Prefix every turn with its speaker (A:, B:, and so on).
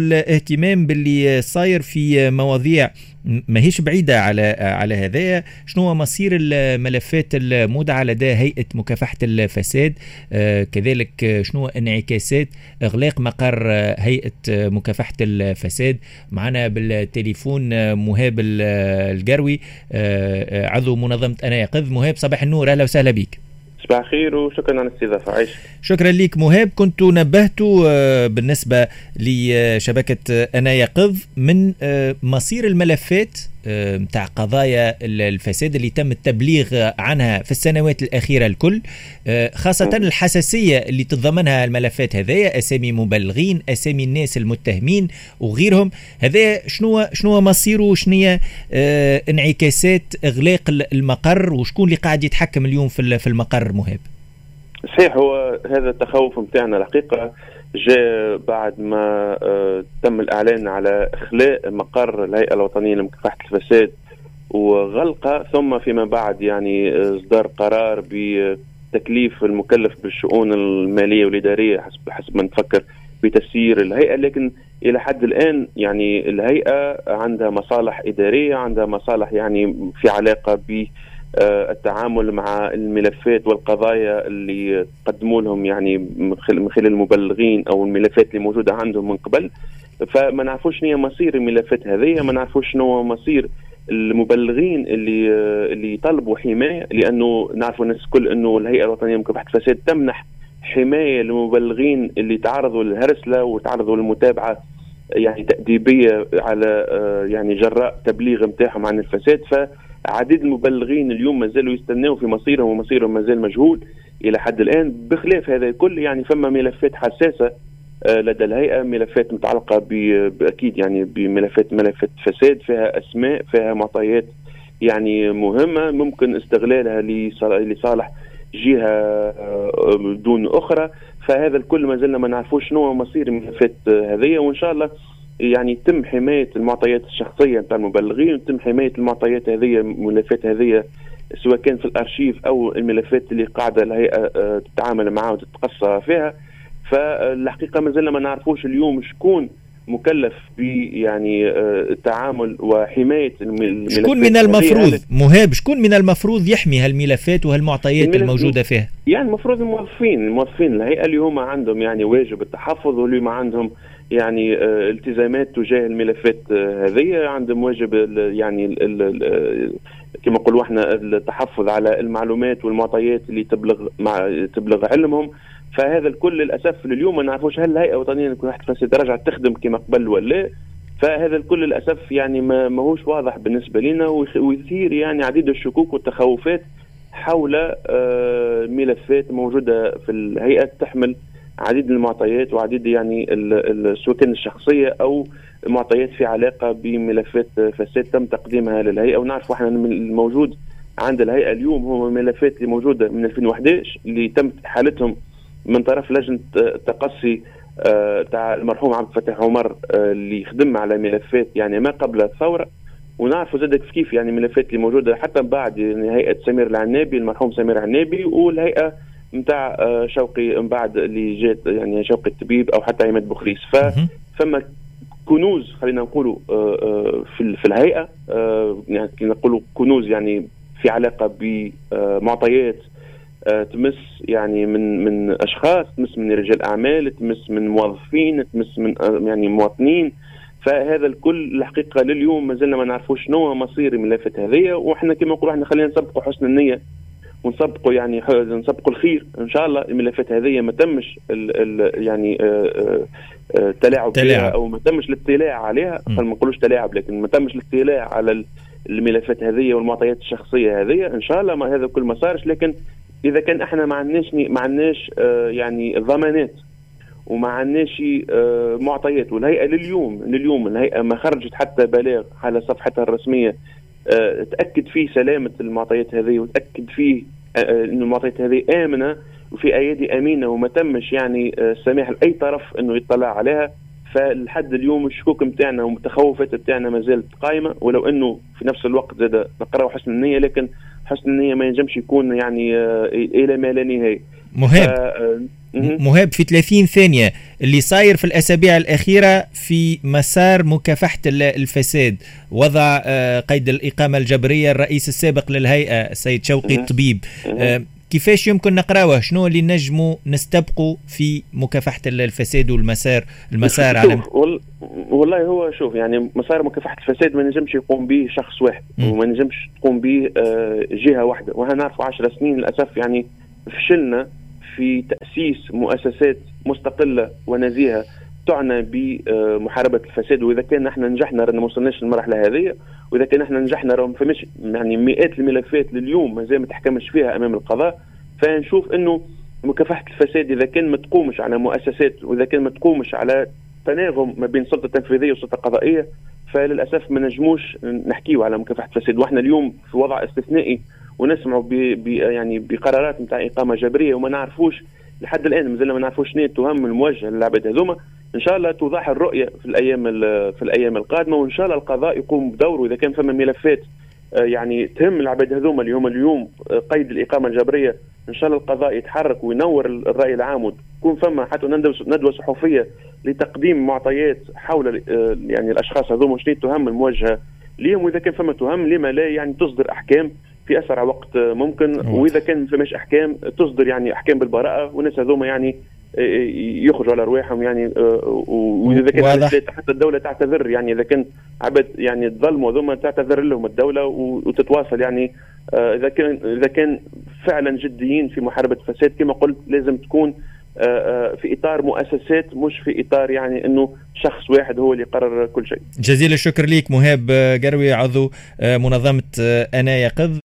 A: الاهتمام باللي صاير في مواضيع ماهيش بعيدة على على هذايا شنو هو مصير الملفات المودعة لدى هيئة مكافحة الفساد؟ آه كذلك شنو انعكاسات إغلاق مقر هيئة مكافحة الفساد؟ معنا بالتليفون مهاب القروي آه عضو منظمة أنا يقظ. مهاب صباح النور. أهلا وسهلا بك
B: صباح الخير وشكرا على الاستضافة. عيش.
A: شكرا لك مهاب. كنت نبهت آه، بالنسبة لشبكة أنا يقظ من آه، مصير الملفات نتاع آه، قضايا الفساد اللي تم التبليغ عنها في السنوات الأخيرة الكل خاصة الحساسية اللي تتضمنها الملفات هذايا أسامي مبلغين أسامي الناس المتهمين وغيرهم. هذا شنو شنو مصيره؟ وشنو انعكاسات إغلاق المقر؟ وشكون اللي قاعد يتحكم اليوم في المقر مهاب؟
B: صحيح هو هذا التخوف نتاعنا الحقيقة. جاء بعد ما آه، تم الإعلان على إخلاء مقر الهيئة الوطنية لمكافحة الفساد وغلقه ثم فيما بعد يعني آه، إصدار قرار بتكليف المكلف بالشؤون المالية والإدارية حسب حسب ما نفكر بتسيير الهيئة. لكن إلى حد الآن يعني الهيئة عندها مصالح إدارية عندها مصالح يعني في علاقة ب التعامل مع الملفات والقضايا اللي قدموا لهم يعني من خلال المبلغين أو الملفات اللي موجودة عندهم من قبل. فما نعرفوش شنو مصير الملفات هذه ما نعرفوش شنو مصير المبلغين اللي آه، اللي يطلبوا حماية لأنه نعرفوا الناس الكل إنه الهيئة الوطنية لمكافحة الفساد تمنح حماية للمبلغين اللي تعرضوا للهرسلة وتعرضوا للمتابعه يعني تأديبية على آه، يعني جراء تبليغ نتاعهم عن الفساد. ف عديد المبلغين اليوم ما زالوا يستناوا في مصيرهم ومصيرهم ما زال مجهول إلى حد الآن بخلاف هذا الكل يعني فما ملفات حساسة آه، لدى الهيئة ملفات متعلقة باكيد يعني بملفات ملفات فساد فيها أسماء فيها معطيات يعني مهمة ممكن استغلالها لصالح جهة آه، دون أخرى فهذا الكل ما زلنا ما نعرفوش شنو مصير الملفات هذه وإن شاء الله يعني يتم حماية المعطيات الشخصية نتاع المبلغين ويتم حماية المعطيات هذه الملفات هذه سواء كان في الأرشيف أو الملفات اللي قاعدة الهيئة آه، تتعامل معها وتتقصى فيها. فالحقيقة ما زلنا ما نعرفوش اليوم شكون مكلف ب يعني آه، التعامل وحماية
A: الملفات شكون من المفروض؟ مهاب شكون من المفروض يحمي هالملفات وهالمعطيات الموجودة فيها؟
B: يعني المفروض الموظفين الموظفين الهيئة اللي هما عندهم يعني واجب التحفظ واللي ما عندهم يعني آه، التزامات تجاه الملفات آه، هذه عندهم واجب يعني كما نقولوا إحنا التحفظ على المعلومات والمعطيات اللي تبلغ مع تبلغ علمهم. فهذا الكل للأسف اليوم ما نعرفوش هل الهيئة الوطنية لمكافحه الفساد رجعت تخدم كما قبل ولا فهذا الكل للأسف يعني ما ماهوش واضح بالنسبة لنا ويثير يعني عديد الشكوك والتخوفات حول آه، ملفات موجودة في الهيئة تحمل عديد المعطيات وعديد يعني السكن الشخصية أو معطيات في علاقة بملفات فساد تم تقديمها للهيئة. ونعرف إحنا الموجود عند الهيئة اليوم هو ملفات اللي موجودة من 2011 اللي تم حالتهم من طرف لجنة التقصي آه، تاع المرحوم عبد الفتاح عمر آه، اللي خدم على ملفات يعني ما قبل الثورة. ونعرفوا زاد كيف يعني ملفات اللي موجودة حتى بعد يعني هيئه سمير العنابي المرحوم سمير العنابي والهيئة نتاع آه، شوقي من بعد اللي جات يعني شوقي الطبيب أو حتى عماد بوخريس. فما كنوز خلينا نقولوا آه، في في الهيئة يعني نقولوا كنوز يعني في علاقة بمعطيات آه، تمس يعني من من أشخاص تمس من رجال أعمال تمس من موظفين تمس من آه، يعني مواطنين. فهذا الكل الحقيقة لليوم ما زلنا ما نعرفوش شنو مصير الملفات هذه وإحنا كما نقولوا إحنا خلينا نسبقوا حسن النية. ونسبقوا يعني نسبقوا الخير. إن شاء الله الملفات هذه ما تمش ال ال يعني التلاعب آه، بها أو ما تمش الاطلاع عليها ما نقولوش تلاعب لكن ما تمش الاطلاع على الملفات هذه والمعطيات الشخصية هذه إن شاء الله ما هذا كل ما صارش. لكن إذا كان إحنا ما عندناش ما عندناش آه، يعني ضمانات وما عندناش آه، معطيات والهيئة لليوم لليوم الهيئة ما خرجت حتى بلاغ على صفحتها الرسمية آه، تأكد فيه سلامة المعطيات هذه وتأكد فيه ان المعطيات هذه آمنة وفي ايادي أمينة وما تمش يعني السماح لأي طرف إنه يطلع عليها. فلحد اليوم الشكوك نتاعنا والتخوفات نتاعنا ما زالت قائمة ولو إنه في نفس الوقت زاد نقراو حسن النية لكن حسن النية ما ينجمش يكون يعني آه، إلى ما لا نهاية.
A: مهم. آه مهاب في 30 ثانية. اللي صاير في الأسابيع الأخيرة في مسار مكافحة الفساد. وضع آه، قيد الإقامة الجبرية الرئيس السابق للهيئة السيد شوقي الطبيب. آه، كيفاش يمكن نقراوه؟ شنو اللي نجموا نستبقوا في مكافحة الفساد والمسار المسار
B: على والله هو شوف يعني مسار مكافحة الفساد ما نجمش يقوم به شخص واحد وما نجمش تقوم به آه، جهة واحدة. وها نعرفوا 10 سنين للأسف يعني فشلنا في تأسيس مؤسسات مستقلة ونزيهة تعنى بمحاربة الفساد. وإذا كان إحنا نجحنا رانا ما وصلناش للمرحلة هذه وإذا كان إحنا نجحنا راه ما فماش يعني مئات الملفات لليوم مازال ما تحكمش فيها أمام القضاء. فنشوف أنه مكافحة الفساد إذا كان ما تقومش على مؤسسات وإذا كان ما تقومش على تناغم ما بين السلطة التنفيذية والسلطة القضائية فللأسف ما نجموش نحكيو على مكافحة الفساد. وإحنا اليوم في وضع استثنائي ونسمعوا يعني بقرارات نتاع إقامة جبرية وما نعرفوش لحد الآن مازلنا ما نعرفوش شنو التهم الموجهه للعباد هذوما. إن شاء الله توضح الرؤية في الأيام في الأيام القادمة وإن شاء الله القضاء يقوم بدوره. إذا كان فما ملفات آه، يعني تهم العباد هذوما اللي هم اليوم آه، قيد الإقامة الجبرية إن شاء الله القضاء يتحرك وينور الرأي العام وتكون فما حتى ندوة صحفية لتقديم معطيات حول آه، يعني الأشخاص هذوما شنو التهم الموجهة لهم وإذا كان فما تهم لما لا يعني تصدر أحكام. في أسرع وقت ممكن وإذا كان ما فماش أحكام تصدر يعني أحكام بالبراءة والناس هذوما يعني آه، آه، يخرجوا على رواحهم يعني آه، وإذا كان حتى الدولة تعتذر يعني إذا كان عبد يعني الظلم هذوما تعتذر لهم الدولة وتتواصل يعني إذا كان إذا كان فعلا جديين في محاربة الفساد كما قلت لازم تكون في إطار مؤسسات مش في إطار يعني إنه شخص واحد هو اللي يقرر كل شيء.
A: جزيل الشكر ليك مهاب قروي عضو منظمة أنا يقظ